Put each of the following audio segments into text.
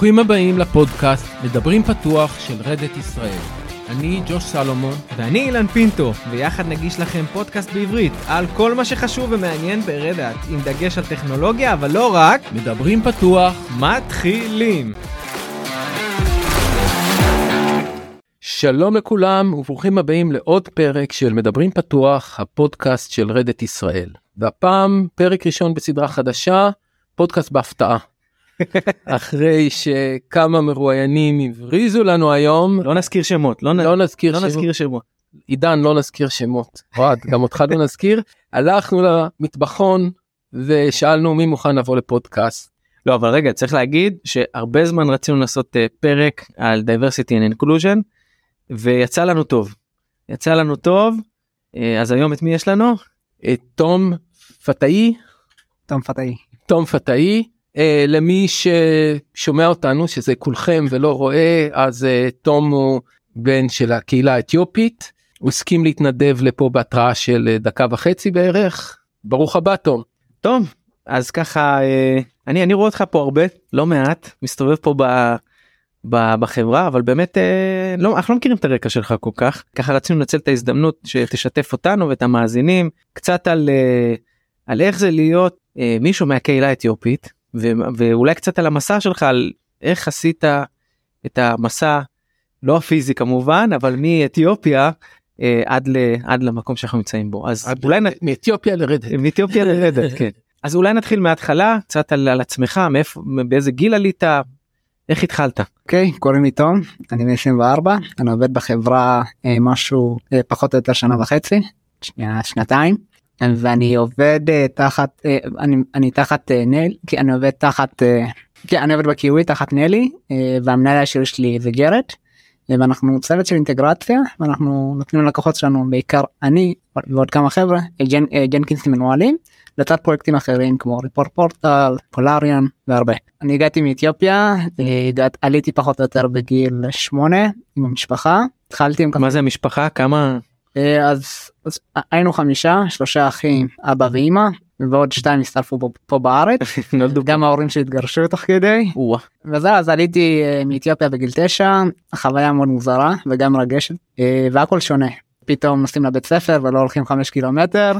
ברוכים הבאים לפודקאסט מדברים פתוח של רדת ישראל. אני ג'וש סלומון. ואני אילן פינטו, ויחד נגיש לכם פודקאסט בעברית על כל מה שחשוב ומעניין ברדת, עם דגש על טכנולוגיה, אבל לא רק. מדברים פתוח. מתחילים. שלום לכולם וברוכים הבאים לעוד פרק של מדברים פתוח, הפודקאסט של רדת ישראל. והפעם פרק ראשון בסדרה חדשה, פודקאסט בהפתעה. אחרי שכמה מרואיינים הבריזו לנו היום, לא נזכיר שמות, לא, נ... לא נזכיר לא שמות. נזכיר שמות. עידן לא נזכיר שמות, אוהד גם אותך לא נזכיר, הלכנו למטבחון ושאלנו מי מוכן לבוא לפודקאסט. לא, אבל רגע, צריך להגיד שהרבה זמן רצינו לעשות uh, פרק על diversity and inclusion, ויצא לנו טוב. יצא לנו טוב, uh, אז היום את מי יש לנו? את תום פתאי, תום פתאי. תום פתאי, אה, למי ששומע אותנו שזה כולכם ולא רואה אז אה, תום הוא בן של הקהילה האתיופית, הוא הסכים להתנדב לפה בהתראה של אה, דקה וחצי בערך, ברוך הבא תום. טוב, אז ככה, אה, אני, אני רואה אותך פה הרבה, לא מעט, מסתובב פה ב, בחברה, אבל באמת, אה, לא, אנחנו לא מכירים את הרקע שלך כל כך, ככה רצינו לנצל את ההזדמנות שתשתף אותנו ואת המאזינים, קצת על, אה, על איך זה להיות מישהו מהקהילה האתיופית, ו, ואולי קצת על המסע שלך, על איך עשית את המסע, לא הפיזי כמובן, אבל מאתיופיה אה, עד, ל, עד למקום שאנחנו נמצאים בו. אז עד- אולי נ... מאתיופיה לרדת. מאתיופיה לרדת, כן. אז אולי נתחיל מההתחלה, קצת על, על עצמך, מאיפה, באיזה גיל עלית, איך התחלת? אוקיי, קוראים לי תום, אני בן 24, אני עובד בחברה אה, משהו אה, פחות או יותר שנה וחצי, שנייה, שנתיים, ואני עובד אה, תחת, אה, אני, אני תחת אה, נל, כי אני עובד תחת, אה, כן, אני עובד בקיווי תחת נלי, והמנהל הישיר שלי זה גרד, אה, ואנחנו צוות של אינטגרציה, ואנחנו נותנים ללקוחות שלנו, בעיקר אני ועוד כמה חבר'ה, אה, ג'נקינס מנוהלים, לצד פרויקטים אחרים כמו ריפורט פורטל, פולריאן והרבה. אני הגעתי מאתיופיה, הגעת, עליתי פחות או יותר בגיל שמונה עם המשפחה, התחלתי עם כמה, מה זה המשפחה? כמה? אה, אז, אז היינו חמישה, שלושה אחים, אבא ואימא, ועוד שתיים הצטרפו פה, פה בארץ, גם ההורים שהתגרשו תוך כדי. וזהו, אז עליתי אה, מאתיופיה בגיל תשע, חוויה מאוד מוזרה וגם מרגשת, אה, והכל שונה. פתאום נוסעים לבית ספר ולא הולכים חמש קילומטר,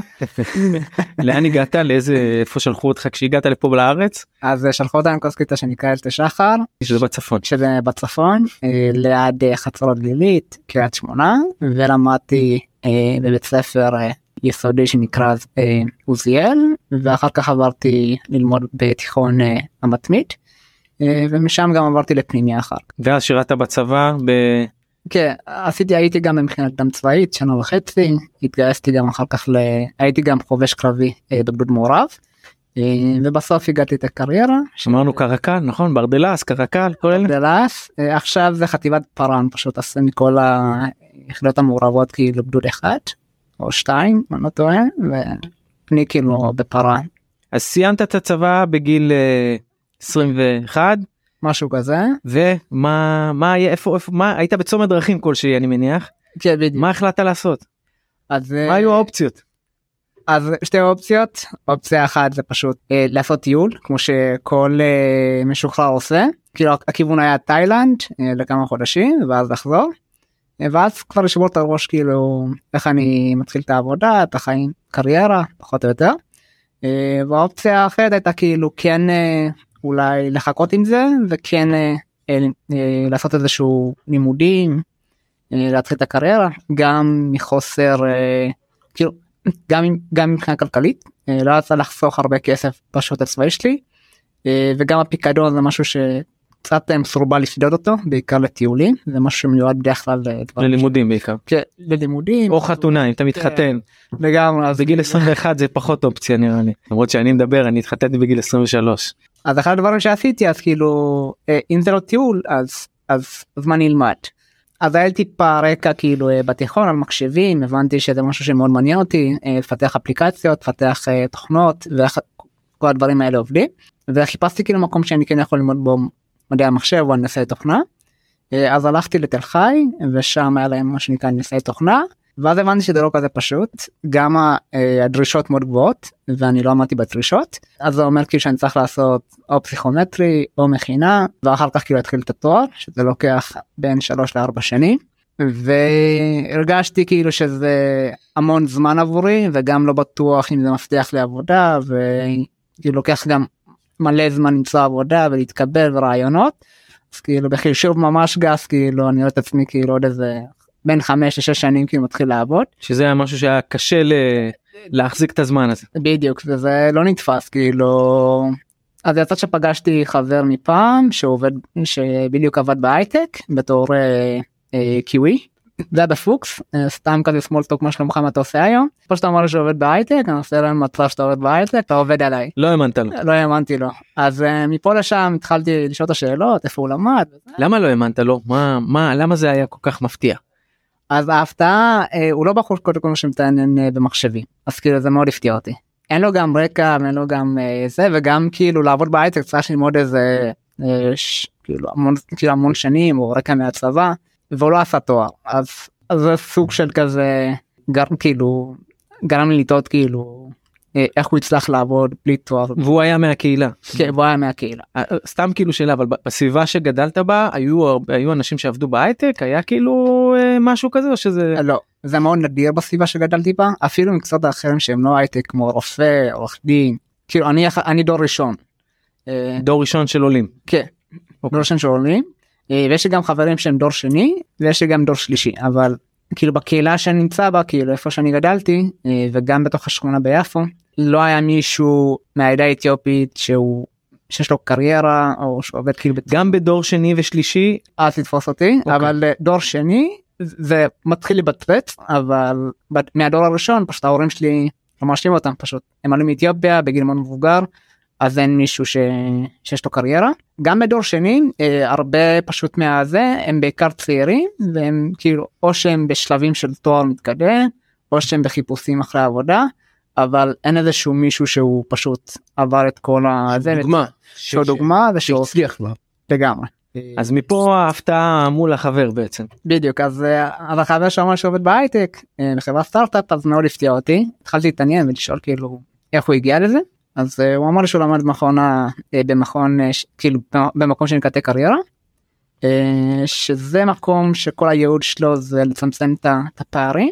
לאן הגעת? לאיזה, איפה שלחו אותך כשהגעת לפה לארץ? אז אה, שלחו אותנו קורס קליטה שנקרא אלטה שחר, שזה בצפון. שזה בצפון אה, ליד אה, חצרות גלילית קריית שמונה ולמדתי בבית ספר יסודי שנקרא עוזיאל ואחר כך עברתי ללמוד בתיכון המתמית אה, ומשם גם עברתי לפנימיה אחר. ואז שירת בצבא ב... כן עשיתי הייתי גם במכינת דם צבאית שנה וחצי התגייסתי גם אחר כך ל... הייתי גם חובש קרבי אה, בגדוד מעורב אה, ובסוף הגעתי את הקריירה. אמרנו קרקל, נכון? ברדלס, קרקל, כל אלה? דלס אה, עכשיו זה חטיבת פארן פשוט עושה מכל היחידות המעורבות כאילו גדוד אחד או שתיים אני לא טועה ואני כאילו בפארן אז סיימת את הצבא בגיל אה, 21, משהו כזה ומה, מה איפה, איפה, מה, היית בצומת דרכים כלשהי אני מניח, כן בדיוק מה החלטת לעשות? אז אה, מה היו האופציות? אז שתי אופציות אופציה אחת זה פשוט אה, לעשות טיול כמו שכל אה, משוחרר עושה כאילו הכיוון היה תאילנד אה, לכמה חודשים ואז לחזור. אה, ואז כבר לשבור את הראש כאילו איך אני מתחיל את העבודה את החיים קריירה פחות או יותר. אה, והאופציה האחרת הייתה כאילו כן אה, אולי לחכות עם זה וכן אה, אה, אה, לעשות איזשהו לימודים אה, להתחיל את הקריירה גם מחוסר אה, כאילו גם גם מבחינה כלכלית אה, לא רצה לחסוך הרבה כסף בשירות הצבאי שלי אה, וגם הפיקדון זה משהו שקצת אה, מסורבל לפדות אותו בעיקר לטיולים זה משהו שמיועד בדרך כלל ללימודים בעיקר. כן, ללימודים. או חתונה אם אתה מתחתן. לגמרי אז בגיל 21 זה פחות אופציה נראה לי. למרות שאני מדבר אני התחתנתי בגיל 23 אז אחד הדברים שעשיתי אז כאילו אה, אם זה לא טיול אז אז מה נלמד. אז היה לי טיפה רקע כאילו אה, בתיכון על מחשבים הבנתי שזה משהו שמאוד מעניין אותי אה, לפתח אפליקציות לפתח תוכנות ואיך כל הדברים האלה עובדים וחיפשתי כאילו מקום שאני כן יכול ללמוד בו מדעי המחשב או הנדסי תוכנה. אז הלכתי לתל חי ושם היה להם מה שנקרא הנדסי תוכנה ואז הבנתי שזה לא כזה פשוט. גם אה, הדרישות מאוד גבוהות ואני לא עמדתי בדרישות. אז זה אומר כאילו שאני צריך לעשות או פסיכומטרי או מכינה ואחר כך כאילו להתחיל את התואר שזה לוקח בין 3 ל-4 שנים. והרגשתי כאילו שזה המון זמן עבורי וגם לא בטוח אם זה מבטיח לי עבודה וכאילו לוקח גם מלא זמן למצוא עבודה ולהתקבל ורעיונות. אז כאילו בחישוב ממש גס כאילו אני רואה את עצמי כאילו עוד איזה בין 5 ל-6 שנים כאילו מתחיל לעבוד שזה היה משהו שהיה קשה ל... להחזיק את הזמן הזה. בדיוק וזה לא נתפס כאילו אז יצא שפגשתי חבר מפעם שעובד שבדיוק עבד בהייטק בתור אה, אה, קיווי. זה היה בפוקס אה, סתם כזה small talk מה שלומך מה אתה עושה היום. פה שאתה אומר שעובד בהייטק אני עושה להם מצב שאתה עובד בהייטק אתה עובד עליי. לא האמנת לו. לא האמנתי לו אז אה, מפה לשם התחלתי לשאול את השאלות איפה הוא למד. למה לא האמנת לו? מה מה למה זה היה כל כך מפתיע? אז ההפתעה אה, הוא לא בחור קודם כל שמתעניין אה, במחשבים אז כאילו זה מאוד הפתיע אותי. אין לו גם רקע ואין לו גם אה, זה וגם כאילו לעבוד בהייטק צריך ללמוד איזה אה, ש, כאילו המון כאילו המון שנים או רקע מהצבא והוא לא עשה תואר אז, אז זה סוג של כזה גרם כאילו גרם לי לטעות כאילו איך הוא הצליח לעבוד בלי תואר והוא היה מהקהילה. כן, הוא היה מהקהילה. אה, אה, סתם כאילו שאלה אבל בסביבה שגדלת בה היו היו אנשים שעבדו בהייטק היה כאילו אה, משהו כזה או שזה לא זה מאוד נדיר בסביבה שגדלתי בה אפילו מקצועות האחרים שהם לא הייטק כמו רופא עורך דין כאילו אני אני דור ראשון. אה, דור ראשון של עולים. כן. דור ראשון של עולים אה, ויש לי גם חברים שהם דור שני ויש לי גם דור שלישי אבל כאילו בקהילה שאני נמצא בה כאילו איפה שאני גדלתי אה, וגם בתוך השכונה ביפו לא היה מישהו מהעדה האתיופית שהוא שיש לו קריירה או שהוא עובד כאילו גם בדור שני ושלישי אז לתפוס אותי אוקיי. אבל אה, דור שני זה מתחיל לבטבט אבל מהדור הראשון פשוט ההורים שלי לא מאשרים אותם פשוט הם עלו מאתיופיה בגיל מאוד מבוגר אז אין מישהו ש... שיש לו קריירה גם בדור שני אה, הרבה פשוט מהזה הם בעיקר צעירים והם כאילו או שהם בשלבים של תואר מתקדם או שהם בחיפושים אחרי עבודה אבל אין איזשהו מישהו שהוא פשוט עבר את כל הזה דוגמה. שהוא דוגמה ושהוא שהצליח כבר. לגמרי. אז מפה ההפתעה מול החבר בעצם. בדיוק אז אה, אז החבר שאמר שעובד בהייטק אה, בחברת סטארט-אפ אז מאוד הפתיע אותי התחלתי להתעניין ולשאול כאילו איך הוא הגיע לזה אז אה, הוא אמר שהוא למד במכון ה- במכון כאילו במקום שנקרא קריירה. שזה מקום שכל הייעוד שלו זה לצמצם את ה- הפערים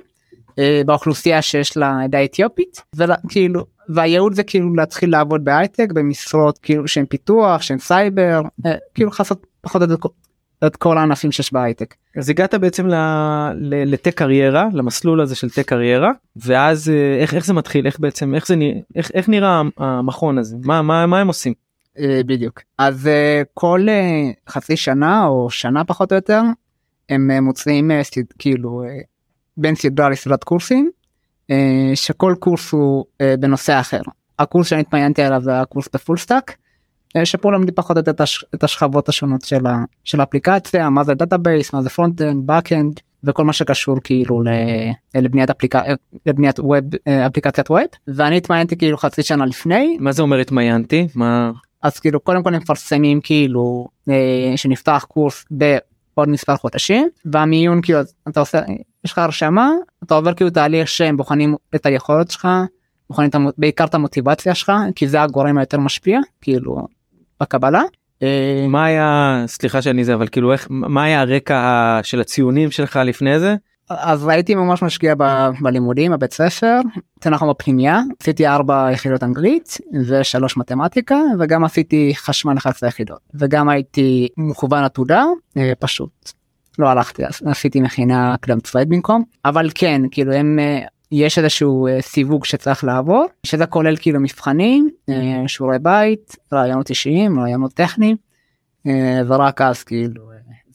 באוכלוסייה שיש לה עדה אתיופית וכאילו והייעוד זה כאילו להתחיל לעבוד בהייטק במשרות כאילו שהם פיתוח שהם סייבר אה, כאילו לעשות פחות או יותר את כל הענפים שיש בהייטק. אז הגעת בעצם ל Tech Career למסלול הזה של Tech Career ואז אה, איך איך זה מתחיל איך בעצם איך זה נראה איך, איך נראה המכון הזה מה מה מה הם עושים. אה, בדיוק אז אה, כל אה, חצי שנה או שנה פחות או יותר הם אה, אה, סד- כאילו אה, בין סדרה לסדרת קורסים אה, שכל קורס הוא אה, בנושא אחר. הקורס שאני התמיינתי עליו זה הקורס ב full stack. אה, שפה לומדים פחות או יותר את הש- את השכבות השונות של, ה, של האפליקציה מה זה database מה זה front end back end וכל מה שקשור כאילו לבניית אפליקציה לבניית ווב אפליקציית ווב ואני התמיינתי כאילו חצי שנה לפני. מה זה אומר התמיינתי? מה? אז כאילו קודם כל הם מפרסמים כאילו שנפתח קורס בעוד מספר חודשים והמיון כאילו אתה עושה יש לך הרשמה אתה עובר כאילו תהליך שהם בוחנים את היכולות שלך בוחנים את המו- בעיקר את המוטיבציה שלך כי זה הגורם היותר משפיע כאילו בקבלה. אה, מה היה סליחה שאני זה אבל כאילו איך מה היה הרקע של הציונים שלך לפני זה אז הייתי ממש משקיע ב- בלימודים בבית ספר אנחנו בפנימייה עשיתי ארבע יחידות אנגלית ושלוש מתמטיקה וגם עשיתי חשמל 11 יחידות וגם הייתי מוכוון עתודה אה, פשוט לא הלכתי אז עשיתי מכינה קדם צבאית במקום אבל כן כאילו הם אה, יש איזשהו אה, סיווג שצריך לעבור שזה כולל כאילו מבחנים אה, שיעורי בית רעיונות אישיים רעיונות טכניים ורק אז כאילו.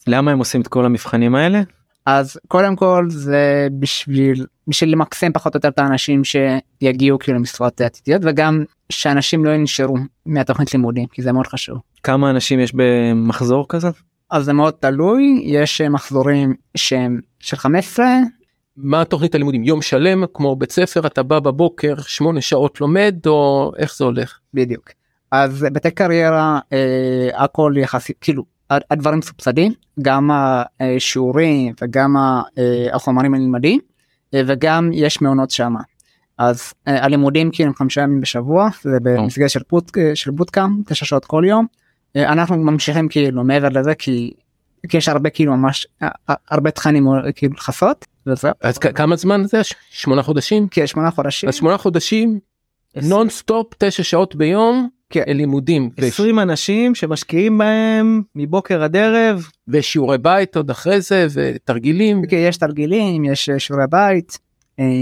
למה הם עושים את כל המבחנים האלה אז קודם כל זה בשביל בשביל למקסם פחות או יותר את האנשים שיגיעו כאילו למשרות עתידיות וגם שאנשים לא ינשרו מהתוכנית לימודים כי זה מאוד חשוב. כמה אנשים יש במחזור כזה אז זה מאוד תלוי יש אה, מחזורים שהם של 15 מה תוכנית הלימודים יום שלם כמו בית ספר אתה בא בבוקר שמונה שעות לומד או איך זה הולך. בדיוק. אז בתי קריירה אה, הכל יחסית כאילו הד- הדברים מסובסדים גם השיעורים וגם אה, החומרים הנלמדים אה, וגם יש מעונות שמה. אז הלימודים כאילו חמישה ימים בשבוע זה במסגרת של, אה, של בוטקאם תשע שעות כל יום. אה, אנחנו ממשיכים כאילו מעבר לזה כי, כי יש הרבה כאילו ממש אה, אה, הרבה תכנים כאילו לכסות וזהו. אז כ- כמה זמן זה? ש- שמונה חודשים? כשמונה חודשים. אז שמונה חודשים עשרים- נון סטופ תשע שעות ביום כן. לימודים וש- 20 אנשים שמשקיעים בהם מבוקר עד ערב ושיעורי בית עוד אחרי זה ותרגילים. כי יש תרגילים יש שיעורי בית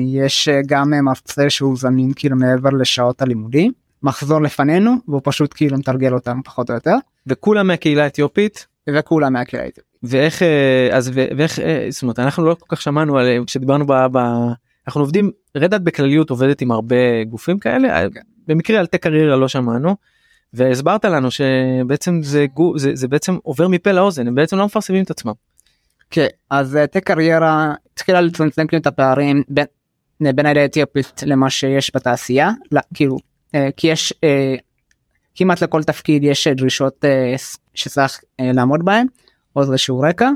יש גם מרצה שהוא זמין כאילו מעבר לשעות הלימודים מחזור לפנינו והוא פשוט כאילו מתרגל אותנו פחות או יותר וכולם מהקהילה האתיופית וכולם מהקהילה האתיופית. ואיך אה, אז ו- ואיך אה, זאת אומרת אנחנו לא כל כך שמענו על כשדיברנו ב... ב... אנחנו עובדים רדאט בכלליות עובדת עם הרבה גופים כאלה כן. במקרה על טק קריירה לא שמענו. והסברת לנו שבעצם זה גו זה, זה בעצם עובר מפה לאוזן הם בעצם לא מפרסמים את עצמם. כן אז אה, טק קריירה התחילה לצמצם כאילו את הפערים בין בין העדה האתיופית למה שיש בתעשייה לא, כאילו אה, כי יש אה, כמעט לכל תפקיד יש אה, דרישות אה, שצריך אה, לעמוד בהם או איזשהו רקע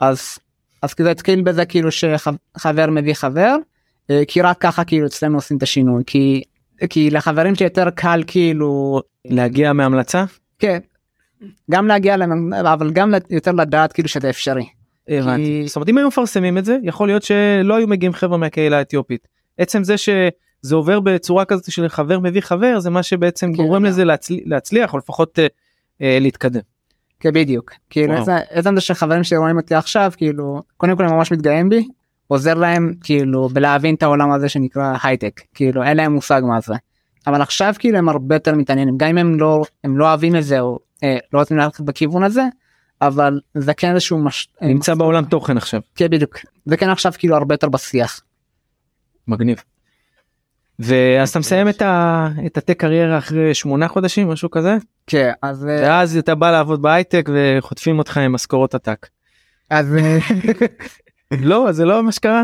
אז אז זה התחיל בזה כאילו שחבר מביא חבר אה, כי רק ככה כאילו אצלנו עושים את השינוי כי כי לחברים שיותר קל כאילו להגיע מהמלצה כן גם להגיע אבל גם יותר לדעת כאילו שזה אפשרי. הבנתי. זאת אומרת אם היו מפרסמים את זה יכול להיות שלא היו מגיעים חבר'ה מהקהילה האתיופית. עצם זה שזה עובר בצורה כזאת של חבר מביא חבר זה מה שבעצם כן, גורם כן. לזה להצל... להצליח או לפחות אה, אה, להתקדם. כן בדיוק כאילו. איזה זה שחברים שרואים אותי עכשיו כאילו קודם כל הם ממש מתגאים בי עוזר להם כאילו בלהבין את העולם הזה שנקרא הייטק כאילו אין להם מושג מה זה. אבל עכשיו כאילו הם הרבה יותר מתעניינים גם אם הם לא הם לא אוהבים את זה או אה, לא רוצים ללכת בכיוון הזה אבל זה כן איזשהו מש... אה, נמצא בעולם תוכן עכשיו כן בדיוק זה כן עכשיו כאילו הרבה יותר בשיח. מגניב. ואז אתה מסיים את ה- את הטק קריירה אחרי שמונה חודשים משהו כזה כן אז אה, ואז אתה בא לעבוד בהייטק וחוטפים אותך עם משכורות עתק. אז אה, לא זה לא מה שקרה.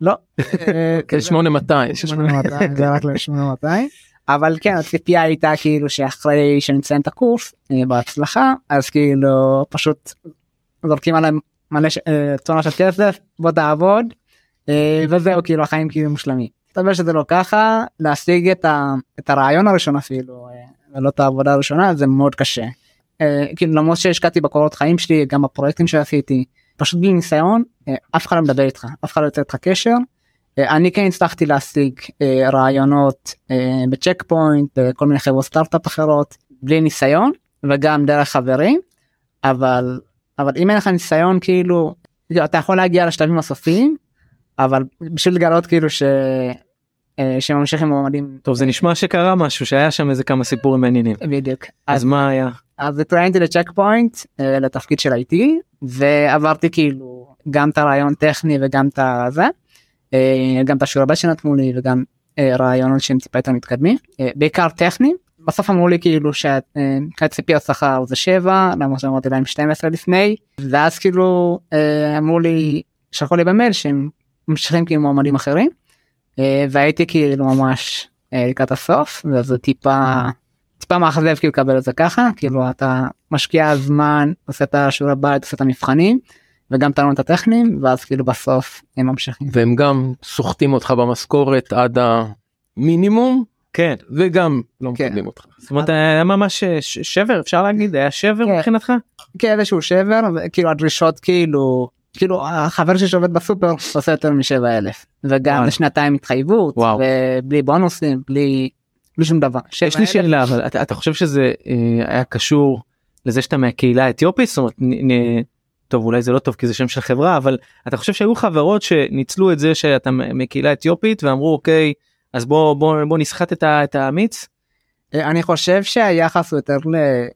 לא. אה, כן, 8200. 8200 זה רק ל-8200 אבל כן הציפייה הייתה כאילו שאחרי שנציין את הקורס אה, בהצלחה אז כאילו פשוט זורקים עליהם מלא אה, צונה של כסף בוא תעבוד אה, וזהו כאילו החיים כאילו מושלמים. מסתבר שזה לא ככה להשיג את, ה, את הרעיון הראשון אפילו אה, ולא את העבודה הראשונה זה מאוד קשה. אה, כאילו למרות שהשקעתי בקורות חיים שלי גם בפרויקטים שעשיתי פשוט בלי ניסיון אה, אף אחד לא מדבר איתך אף אחד לא יוצא איתך קשר אני כן הצלחתי להשיג רעיונות בצ'ק פוינט בכל מיני חברות סטארט-אפ אחרות בלי ניסיון וגם דרך חברים אבל אבל אם אין לך ניסיון כאילו אתה יכול להגיע לשלבים הסופיים אבל בשביל לגלות כאילו ש... אה, שממשיכים מועמדים טוב זה נשמע שקרה משהו שהיה שם איזה כמה סיפורים מעניינים. בדיוק אז מה היה? אז התראיינתי לצ'ק פוינט אה, לתפקיד של IT ועברתי כאילו גם את הרעיון טכני וגם את הזה אה, גם את השיעור הבא שנתנו לי וגם רעיונות שהם טיפה יותר מתקדמים בעיקר טכני בסוף אמרו לי כאילו שהציפיות שכר זה 7 למרות שאמרתי להם 12 לפני ואז כאילו אמרו לי שלחו לי במייל שהם ממשיכים כאילו מועמדים אחרים והייתי כאילו ממש אה, לקראת הסוף וזה טיפה טיפה מאכזב כאילו לקבל את זה ככה כאילו אתה משקיע זמן עושה את השיעורי בית עושה את המבחנים וגם את הרעיונות הטכניים ואז כאילו בסוף הם ממשיכים. והם גם סוחטים אותך במשכורת עד המינימום כן. וגם לא כן. מקבלים אותך. זאת אומרת היה ממש אה, ש- שבר אפשר להגיד היה שבר כן. מבחינתך? כן איזשהו שבר וכאילו הדרישות כאילו כאילו החבר שלי שעובד בסופר עושה יותר משבע אלף וגם וואלה. לשנתיים התחייבות. ובלי בונוסים בלי בלי שום דבר. יש לי 7,000 שאלה אבל אתה, אתה חושב שזה אה, היה קשור לזה שאתה מהקהילה האתיופית זאת אומרת נ, נ, טוב אולי זה לא טוב כי זה שם של חברה אבל אתה חושב שהיו חברות שניצלו את זה שאתה מקהילה אתיופית ואמרו אוקיי אז בוא בוא בוא נסחט את, ה, את האמיץ אה, אני חושב שהיחס הוא יותר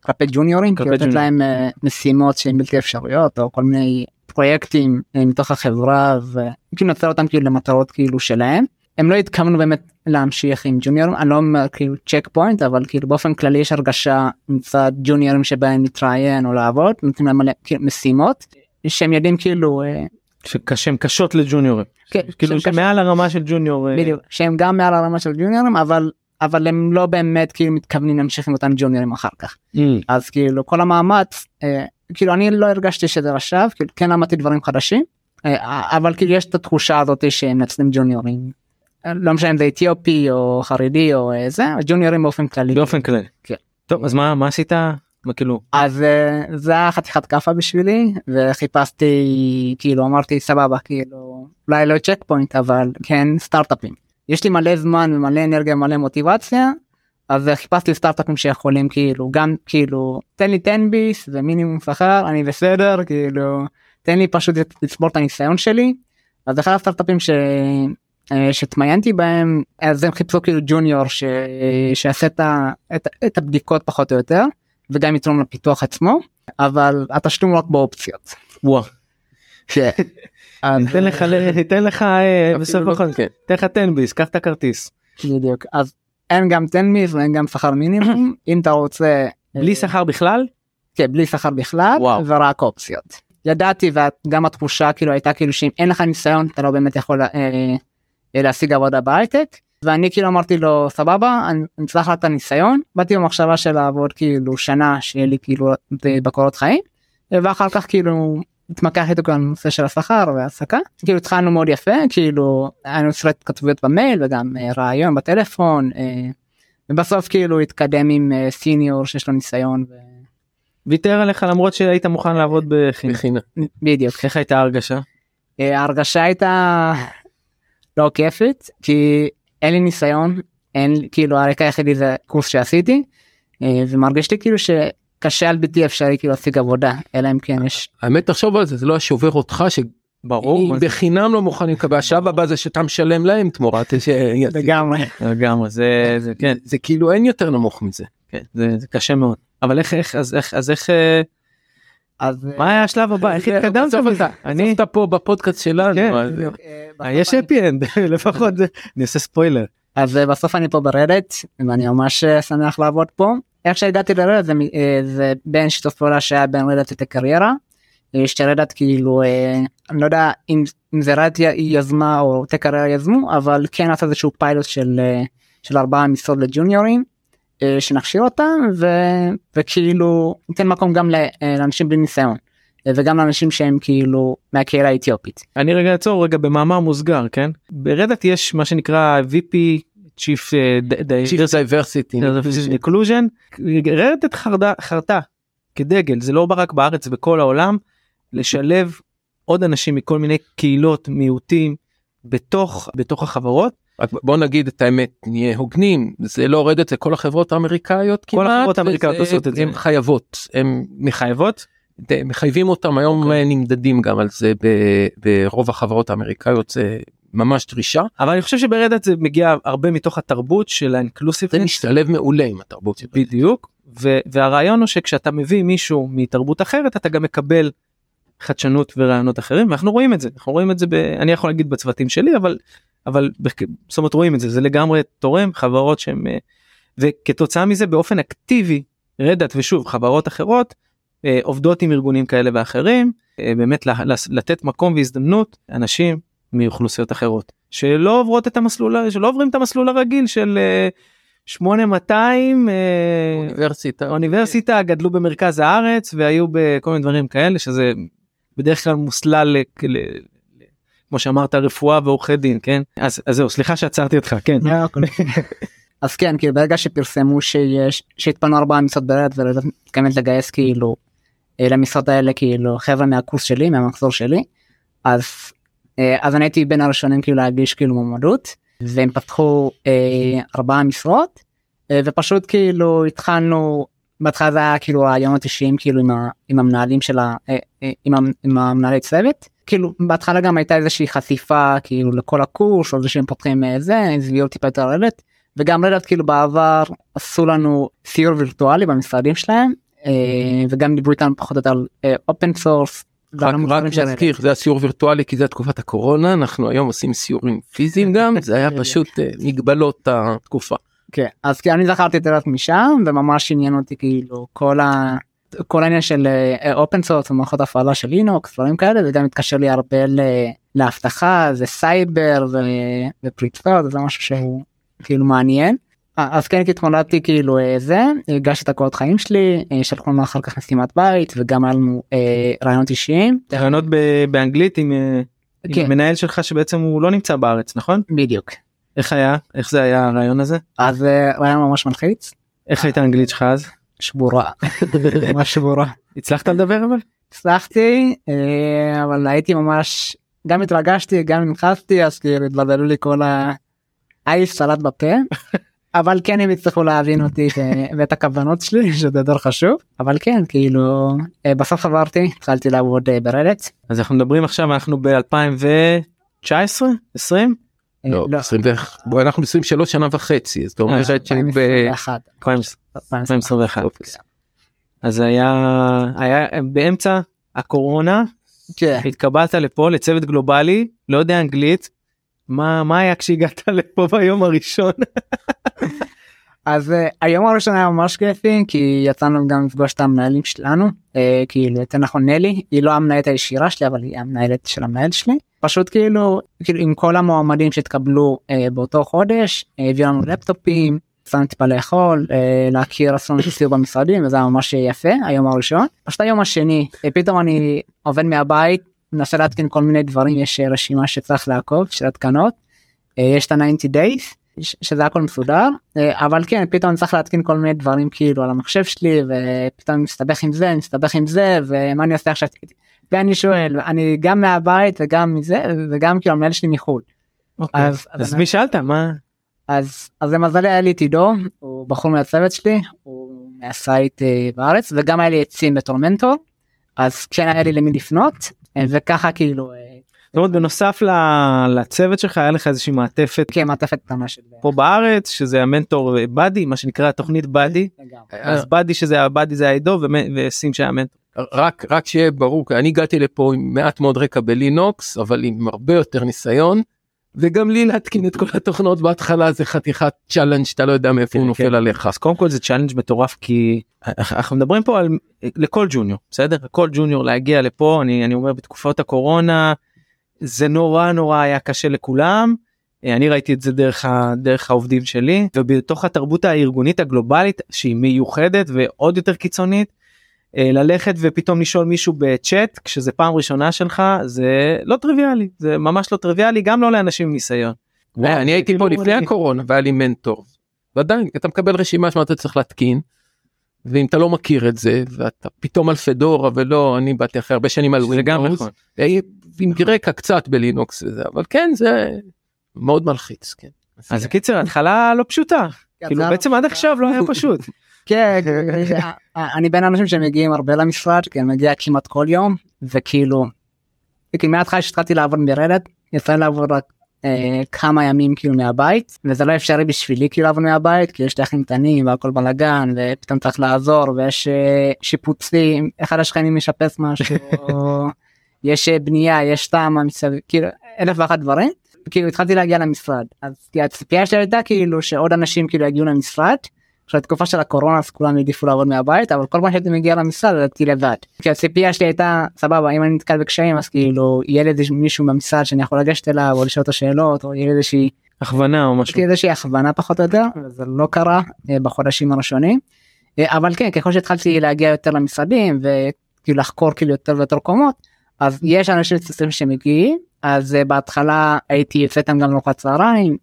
כלפי ג'וניורים, כאילו לתת. להם אה, משימות שהן בלתי אפשריות או כל מיני פרויקטים אה, מתוך החברה וכאילו לנצל אותם כאילו למטרות כאילו שלהם. הם לא התכוונו באמת להמשיך עם ג'וניורים, אני לא אומר כאילו צ'ק פוינט אבל כאילו באופן כללי יש הרגשה מצד ג'וניורים שבהם להתראיין או לעבוד, נותנים להם מלא כאילו, משימות שהם יודעים כאילו אה, שהן קשות לג'וניורים כן, כאילו שהם שמעל הרמה של ג'וניור אה, בדיוק, שהם גם מעל הרמה של ג'וניורים אבל אבל הם לא באמת כאילו מתכוונים להמשיך עם אותם ג'וניורים אחר כך. Mm. אז כאילו כל המאמץ כאילו אני לא הרגשתי שזה רשב כאילו כן למדתי דברים חדשים אה, אבל כאילו יש את התחושה הזאת שהם מנצלים ג'וניורים. לא משנה אם זה אתיופי או חרדי או אה, זה ג'וניורים באופן כללי. באופן כללי. כן. טוב אז מה מה עשית? מה כאילו אז אה, זה היה חתיכת כאפה בשבילי וחיפשתי כאילו אמרתי סבבה כאילו אולי לא צ'ק פוינט אבל כן סטארט-אפים. יש לי מלא זמן ומלא אנרגיה ומלא מוטיבציה אז חיפשתי סטארט-אפים שיכולים כאילו גם כאילו תן לי 10 ביס ומינימום שכר אני בסדר כאילו תן לי פשוט לצבור את הניסיון שלי. אז אחד הסטארט-אפים ש... אה, שהתמיינתי בהם אז הם חיפשו כאילו ג'וניור ש... שיעשה את, ה... את... את הבדיקות פחות או יותר וגם יתרום לפיתוח עצמו אבל התשלום רק באופציות. וואו. אז- ניתן לך ניתן לך אה, בסוף לא- החודש כן. תן לך 10 ביס קח את הכרטיס בדיוק אז אין גם 10 מיס ואין גם שכר מינימום. אם אתה רוצה בלי שכר בכלל? כן, בלי שכר בכלל וואו. ורק אופציות. ידעתי וגם התחושה כאילו הייתה כאילו שאם אין לך ניסיון אתה לא באמת יכול אה, אה, להשיג עבודה בהייטק. ואני כאילו אמרתי לו סבבה אני אני צריך לך את הניסיון. באתי במחשבה של לעבוד כאילו שנה שיהיה לי כאילו בקורות חיים. ואחר כך כאילו התמקח איתו גם הנושא של השכר והעסקה כאילו התחלנו מאוד יפה כאילו היינו עושים התכתבויות במייל וגם אה, רעיון בטלפון אה, ובסוף כאילו התקדם עם אה, סיניור שיש לו ניסיון. ו... ויתר עליך למרות שהיית מוכן לעבוד. מכינה. בדיוק. איך הייתה ההרגשה? אה, ההרגשה הייתה לא כיפית כי אין לי ניסיון אין כאילו הרקע היחידי זה קורס שעשיתי אה, ומרגיש לי כאילו שקשה על בלתי אפשרי כאילו להשיג עבודה אלא אם כן יש האמת תחשוב על זה זה לא היה שובר אותך ברור. שבחינם לא מוכנים לקבל השלב הבא זה שאתה משלם להם תמורת ש- לגמרי לגמרי זה זה כן זה כאילו אין יותר נמוך מזה. כן זה זה קשה מאוד אבל איך איך אז איך אז איך אה, אז מה היה השלב הבא איך התקדמת בזה? אני אתה פה בפודקאסט שלנו. כן. אה, אה, יש happy end לפחות אני עושה ספוילר. אז אה, בסוף אני פה ב Red Hat ואני ממש אה, שמח לעבוד פה. איך שהגעתי ל Red Hat זה, אה, זה בין שיתוף פעולה שהיה בין Red Hat ל Tech Career. אה, ש Red Hat כאילו אה, אני לא יודע אם, אם זה Red Hat י- יזמה או Tech Career יזמו אבל כן עשה איזשהו פיילוט של של ארבעה משרות לג'וניורים. שנכשיר אותם ו, וכאילו ניתן מקום גם לאנשים בלי ניסיון וגם לאנשים שהם כאילו מהקהילה האתיופית. אני רגע אעצור רגע במאמר מוסגר כן ברדט יש מה שנקרא VP Chief ד- ד- Chief Diversity. inclusion רדט חרדה חרטה כדגל זה לא רק בארץ בכל העולם לשלב עוד אנשים מכל מיני קהילות מיעוטים בתוך בתוך החברות בוא נגיד את האמת נהיה הוגנים זה לא הורדת זה כל החברות האמריקאיות כל כמעט. החברות האמריקאיות עושות את זה. הן חייבות הם מחייבות מחייבים אותם היום אוקיי. נמדדים גם על זה ברוב החברות האמריקאיות זה ממש דרישה. אבל אני חושב שברדט זה מגיע הרבה מתוך התרבות של זה האינקלוסיבנס משתלב מעולה עם התרבות. של- בדיוק. ו- והרעיון הוא שכשאתה מביא מישהו מתרבות אחרת אתה גם מקבל חדשנות ורעיונות אחרים ואנחנו רואים את זה. אנחנו רואים את זה ב... אני יכול להגיד בצוותים שלי אבל אבל זאת אומרת רואים את זה. זה לגמרי תורם חברות שהם אה, וכתוצאה מזה באופן אקטיבי רדאט ושוב חברות אחרות אה, עובדות עם ארגונים כאלה ואחרים אה, באמת לתת מקום והזדמנות אנשים מאוכלוסיות אחרות שלא עוברות את המסלול שלא עוברים את המסלול הרגיל של אה, 8200 אה, אוניברסיטה. אוניברסיטה גדלו במרכז הארץ והיו בכל מיני דברים כאלה שזה בדרך כלל מוסלל כמו שאמרת רפואה ועורכי דין כן אז אז זהו סליחה שעצרתי אותך כן אז כן כאילו ברגע שפרסמו שיש שהתפנו ארבעה משרות ורדט מתכוונת לגייס כאילו אה, למשרות האלה כאילו חבר'ה מהקורס שלי מהמחזור שלי אז אה, אז אני הייתי בין הראשונים כאילו להגיש כאילו מועמדות והם פתחו אה, ארבעה משרות אה, ופשוט כאילו התחלנו בהתחלה זה היה כאילו ראיונות אישיים כאילו עם, ה, עם המנהלים של ה, אה, אה, עם, עם המנהלי צוות כאילו בהתחלה גם הייתה איזושהי חשיפה כאילו לכל הקורס או זה שהם פותחים אה, זה הביאו טיפה יותר Red Hat וגם Red Hat כאילו בעבר עשו לנו סיור וירטואלי במשרדים שלהם אה, וגם דיברו איתנו פחות או יותר על open source. רק רק להזכיר זה הסיור וירטואלי כי זה תקופת הקורונה אנחנו היום עושים סיורים פיזיים גם זה היה פשוט אה, מגבלות התקופה. כן אז כי אני זכרתי את Red Hat משם וממש עניין אותי כאילו כל ה... כל העניין של open source ומערכות הפעלה של לינוקס דברים כאלה וגם מתקשר לי הרבה לאבטחה זה סייבר ופריצות זה משהו שהוא כאילו מעניין. אה, אז כן התמודדתי כאילו אה, זה הגשתי את הקורות חיים שלי אה, שלחו לנו אחר כך משימת בית וגם היה לנו אה, ראיונות אישיים ראיונות ב- באנגלית עם אה, עם כן. המנהל שלך שבעצם הוא לא נמצא בארץ נכון בדיוק. איך היה איך זה היה הרעיון הזה אז היה ממש מלחיץ. איך הייתה האנגלית שלך אז שבורה. ממש שבורה. הצלחת לדבר אבל הצלחתי אבל הייתי ממש גם התרגשתי גם נלחצתי אז כאילו התבלבלו לי כל האייס סלט בפה. אבל כן הם הצליחו להבין אותי ואת הכוונות שלי שזה יותר חשוב אבל כן כאילו אה, בסוף חברתי התחלתי לעבוד אה, ברדט. אז אנחנו מדברים עכשיו אנחנו ב-2019 20 אה, לא, 21, בוא, אנחנו 23 שנה וחצי אז אתה אומר שאני ב... 2021. 2021 אוקיי. אז היה היה באמצע הקורונה כן. התקבלת לפה לצוות גלובלי לא יודע אנגלית מה מה היה כשהגעת לפה ביום הראשון? אז uh, היום הראשון היה ממש כיפי כי יצאנו גם לפגוש את המנהלים שלנו uh, כאילו יותר נכון נלי. היא לא המנהלת הישירה שלי אבל היא המנהלת של המנהל שלי. פשוט כאילו כאילו עם כל המועמדים שהתקבלו uh, באותו חודש uh, הביאו לנו לפטופים. יצאנו טיפה לאכול uh, להכיר עשינו סיור במשרדים וזה היה ממש יפה היום הראשון. פשוט היום השני פתאום אני עובד מהבית מנסה להתקין כל מיני דברים יש uh, רשימה שצריך לעקוב של התקנות. uh, יש את ה-90 days שזה הכל מסודר. אה, אבל כן פתאום אני צריך להתקין כל מיני דברים כאילו על המחשב שלי ופתאום אני מסתבך עם זה אני מסתבך עם זה ומה אני עושה עכשיו? ואני שואל אני גם מהבית וגם מזה וגם כאילו המנהל שלי מחו"ל. אז- אז אז מי שאלת? מה? אז אז למזלי היה לי את עידו הוא בחור מהצוות שלי הוא מהסייט אה, בארץ וגם היה לי סין בתור מנטור. אז כן היה לי למי לפנות. אה, וככה כאילו אה, זאת אומרת בנוסף ל- לצוות שלך היה לך איזושהי מעטפת כן מעטפת קטנה של פה בארץ שזה המנטור באדי מה שנקרא תוכנית באדי. אז באדי שזה הבאדי זה העידו ומ- וסים שהיה מנטור. רק רק שיהיה ברור אני הגעתי לפה עם מעט מאוד רקע בלינוקס אבל עם הרבה יותר ניסיון. וגם לי להתקין את כל התוכנות בהתחלה זה חתיכת challenge שאתה לא יודע מאיפה הוא כן, נופל כן. עליך. אז קודם כל זה challenge מטורף כי אנחנו מדברים פה על לכל ג'וניור בסדר לכל ג'וניור להגיע לפה אני אני אומר בתקופות הקורונה זה נורא נורא היה קשה לכולם. אני ראיתי את זה דרך ה- דרך העובדים שלי ובתוך התרבות הארגונית הגלובלית שהיא מיוחדת ועוד יותר קיצונית. אה, ללכת ופתאום לשאול מישהו בצ'אט כשזה פעם ראשונה שלך זה לא טריוויאלי זה ממש לא טריוויאלי גם לא לאנשים עם ניסיון. וואו, אני הייתי פה כאילו לפני אני- הקורונה והיה לי מנטור. ועדיין אתה מקבל רשימה שמה אתה צריך להתקין. ואם אתה לא מכיר את זה ואתה פתאום על פדורה ולא אני באתי אחרי הרבה שנים על זה גם ווינדוס נכון. אה, עם רקע קצת בלינוקס וזה אבל כן זה מאוד מלחיץ כן. אז קיצר התחלה לא פשוטה כאילו זה- בעצם עד עכשיו לא היה פשוט. כן, אני בין האנשים שמגיעים הרבה למשרד, כי אני מגיע כמעט כל יום, וכאילו, כי מההתחלה שהתחלתי לעבוד ברדט, יצא לי לעבוד רק אה, כמה ימים כאילו מהבית, וזה לא אפשרי בשבילי כאילו לעבוד מהבית, כי יש לי אחים קטנים והכל בלאגן, ופתאום צריך לעזור, ויש אה, שיפוצים, אחד השכנים משפץ משהו, או יש אה, בנייה, יש תמ"א מסביב, כאילו אלף ואחת דברים. כאילו התחלתי להגיע למשרד אז כי הציפייה שלי הייתה כאילו שעוד אנשים כאילו יגיעו למשרד עכשיו תקופה של הקורונה אז כולם העדיפו לעבוד מהבית אבל כל פעם שהייתי מגיע למשרד הייתי לבד. כי הציפייה שלי הייתה סבבה אם אני נתקל בקשיים אז כאילו יהיה לי מישהו במשרד שאני יכול לגשת אליו או לשאול אותו שאלות או יהיה לי איזושהי הכוונה או משהו. איזושהי הכוונה פחות או יותר וזה לא קרה אה, בחודשים הראשונים. אה, אבל כן ככל שהתחלתי להגיע יותר למשרדים וכאילו לחקור כאילו יותר ויותר קומות אז יש אנשים ספציפיים שמגיעים אז uh, בהתחלה הייתי יוצא איתם גם לארוחת צהריים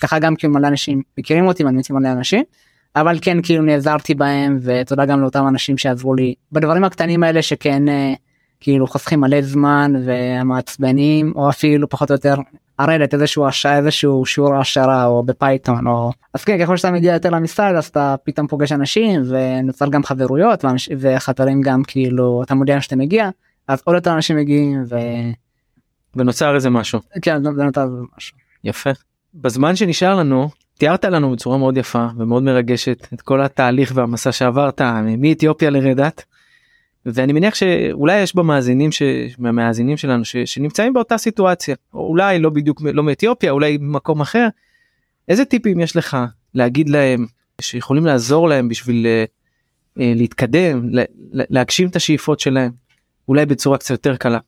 ככה גם כאילו מלא אנשים מכירים אותי ואני מלא אנשים אבל כן כאילו נעזרתי בהם ותודה גם לאותם אנשים שעזרו לי בדברים הקטנים האלה שכן uh, כאילו חוסכים מלא זמן ומעצבנים או אפילו פחות או יותר הרדת איזשהו השעה איזשהו שיעור העשרה או בפייתון או אז כן ככל שאתה מגיע יותר למשרד אז אתה פתאום פוגש אנשים ונוצר גם חברויות וחברים גם כאילו אתה מודיע שאתה מגיע אז עוד יותר אנשים מגיעים ונוצר איזה משהו. וכן זה נותר משהו. יפה. בזמן שנשאר לנו תיארת לנו בצורה מאוד יפה ומאוד מרגשת את כל התהליך והמסע שעברת מאתיופיה לרדת. ואני מניח שאולי יש במאזינים ש... מהמאזינים שלנו ש... שנמצאים באותה סיטואציה או אולי לא בדיוק לא מאתיופיה אולי במקום אחר. איזה טיפים יש לך להגיד להם שיכולים לעזור להם בשביל אה, אה, להתקדם לה... להגשים את השאיפות שלהם אולי בצורה קצת יותר קלה.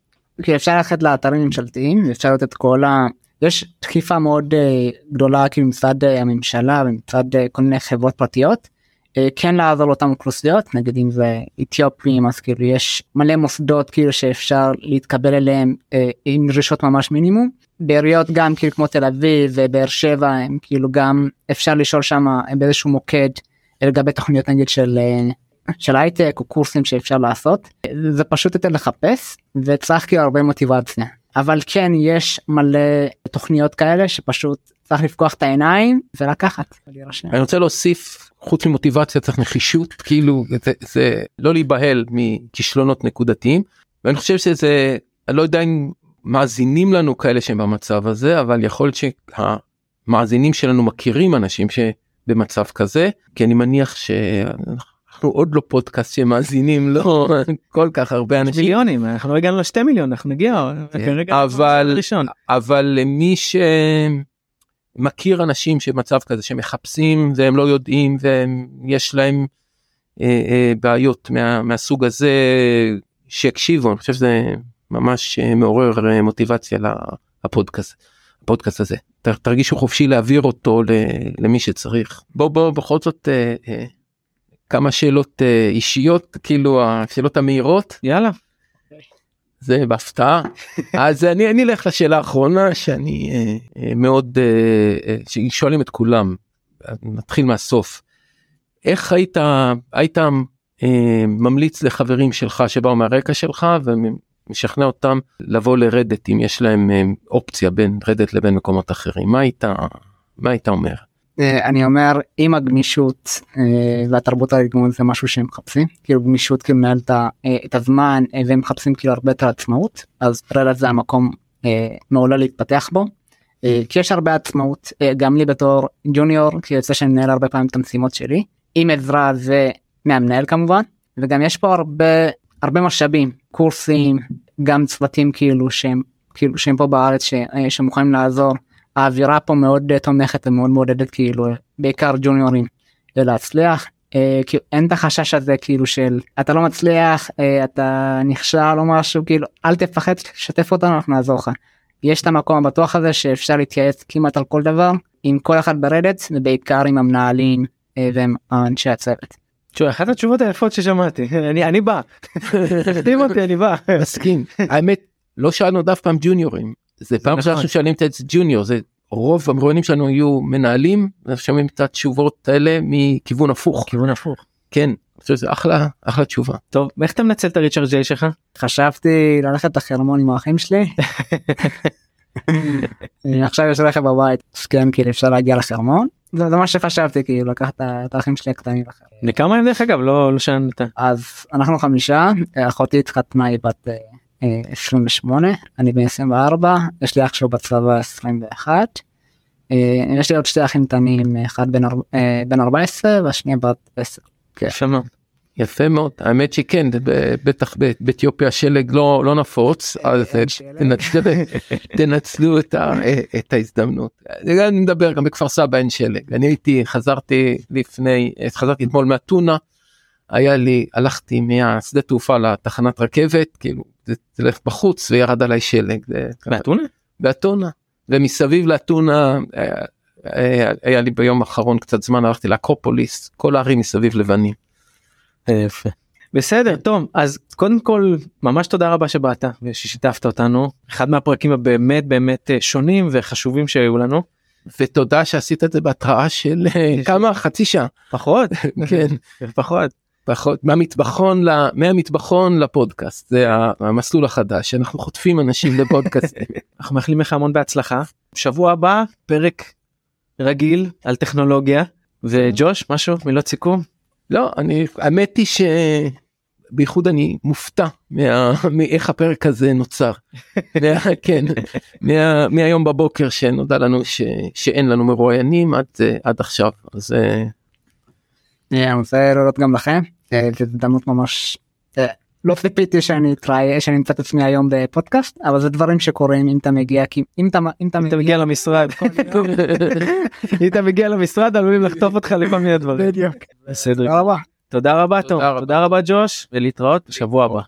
כי אפשר ללכת לאתרים ממשלתיים אפשר לתת כל ה... יש דחיפה מאוד uh, גדולה כאילו מצד uh, הממשלה ומצד uh, כל מיני חברות פרטיות אה, כן לעזור לאותן אוכלוסיות נגיד אם זה אתיופים אז כאילו יש מלא מוסדות כאילו שאפשר להתקבל אליהם אה, עם דרישות ממש מינימום. בעיריות גם כאילו כמו תל אביב ובאר שבע הם כאילו גם אפשר לשאול שם באיזשהו מוקד לגבי תוכניות נגיד של של הייטק או קורסים שאפשר לעשות זה פשוט יותר לחפש וצריך כאילו הרבה מוטיבציה אבל כן יש מלא תוכניות כאלה שפשוט צריך לפקוח את העיניים ולקחת. אני רוצה להוסיף חוץ ממוטיבציה צריך נחישות כאילו זה, זה לא להיבהל מכישלונות נקודתיים ואני חושב שזה אני לא יודע אם מאזינים לנו כאלה שהם במצב הזה אבל יכול להיות שהמאזינים שלנו מכירים אנשים שבמצב כזה כי אני מניח שאנחנו עוד לא פודקאסט שמאזינים לא כל כך הרבה אנשים. מיליונים אנחנו לא הגענו לשתי מיליון אנחנו נגיע כן, אבל אבל מי ש... מכיר אנשים שמצב כזה שמחפשים והם לא יודעים ויש להם אה, אה, בעיות מה, מהסוג הזה שיקשיבו אני חושב שזה ממש אה, מעורר מוטיבציה לפודקאסט הפודקאסט הזה. תרגישו חופשי להעביר אותו למי שצריך. בוא בוא בכל זאת אה, אה, כמה שאלות אה, אישיות כאילו השאלות המהירות יאללה. זה בהפתעה אז אני אני אלך לשאלה האחרונה שאני אה, אה, מאוד אה, אה, שואלים את כולם נתחיל מהסוף. איך היית היית אה, ממליץ לחברים שלך שבאו מהרקע שלך ומשכנע אותם לבוא לרדת אם יש להם אופציה בין רדת לבין מקומות אחרים מה היית מה היית אומר. אה, אני אומר עם הגמישות אה, והתרבות הארגון זה משהו שהם מחפשים כאילו גמישות כאילו מנהל אה, את הזמן והם מחפשים כאילו הרבה יותר עצמאות אז רדת זה המקום מעולה להתפתח בו. כי יש הרבה עצמאות גם לי בתור ג'וניור כי יוצא שאני מנהל הרבה פעמים את המשימות שלי עם עזרה ומהמנהל כמובן וגם יש פה הרבה הרבה משאבים קורסים גם צוותים כאילו שהם כאילו שהם פה בארץ שמוכנים לעזור. האווירה פה מאוד תומכת ומאוד מעודדת כאילו בעיקר ג'וניורים להצליח אה, כאילו אין את החשש הזה כאילו של אתה לא מצליח אה, אתה נכשל או משהו כאילו אל תפחד שתף אותנו אנחנו נעזור לך. יש את המקום הבטוח הזה שאפשר להתייעץ כמעט על כל דבר עם כל אחד ברדת ובעיקר עם המנהלים אה, ועם אנשי הצוות. תשמע, אחת התשובות היפות ששמעתי אני אני בא. תחתים אותי אני בא. מסכים האמת לא שאלנו דף פעם ג'וניורים זה פעם ראשונה נכון. שאנחנו שואלים את ג'וניור זה רוב המרואיינים שלנו היו מנהלים אנחנו שומעים את התשובות האלה מכיוון הפוך. כיוון הפוך. כן שזה אחלה אחלה תשובה. טוב איך אתה מנצל את הריצ'רד ג'יי שלך? חשבתי ללכת לחרמון עם האחים שלי. עכשיו יש רכב בבית אז כן כאילו אפשר להגיע לחרמון. זה מה שחשבתי כאילו לקחת את האחים שלי הקטנים. לכמה הם דרך אגב? לא לא שאלת אז אנחנו חמישה אחותי התחתנה היא בת 28 אני בן 24 יש לי אח שהוא בצבא 21 אה, יש לי עוד שתי אחים קטנים אחד בן, אה, בן 14 והשנייה בת 10. כן. יפה מאוד. יפה מאוד האמת שכן בטח באתיופיה שלג לא לא נפוץ אה, אז תנצלו, תנצלו את, ה, את ההזדמנות. אני מדבר גם בכפר סבא אין שלג אני הייתי חזרתי לפני חזרתי אתמול מאתונה היה לי הלכתי מהשדה תעופה לתחנת רכבת כאילו זה תלך בחוץ וירד עליי שלג. באתונה? באתונה ומסביב לאתונה היה, היה, היה לי ביום האחרון קצת זמן הלכתי לאקרופוליס כל הערים מסביב לבנים. יפה. בסדר טוב אז קודם כל ממש תודה רבה שבאת וששיתפת אותנו אחד מהפרקים הבאמת באמת אה, שונים וחשובים שהיו לנו. ותודה שעשית את זה בהתראה של אה, כמה חצי שעה פחות כן פחות מהמטבחון מהמטבחון לפודקאסט זה המסלול החדש אנחנו חוטפים אנשים לפודקאסט. אנחנו מאחלים לך המון בהצלחה. שבוע הבא פרק רגיל על טכנולוגיה. וג'וש משהו? מילות סיכום? לא אני האמת היא שבייחוד אני מופתע מה, מאיך הפרק הזה נוצר. מה, כן מה, מהיום בבוקר שנודע לנו ש, שאין לנו מרואיינים עד עד עכשיו. אז. אני רוצה להודות גם לכם אה, זו הזדמנות ממש אה, לא ציפיתי שאני אתראה שאני אמצא את עצמי היום בפודקאסט אבל זה דברים שקורים אם אתה מגיע כי אם אתה אם אתה מגיע למשרד אם אתה מגיע למשרד עלולים לחטוף אותך לכל מיני דברים. בדיוק. בסדר. תודה רבה תודה רבה ג'וש ולהתראות בשבוע הבא.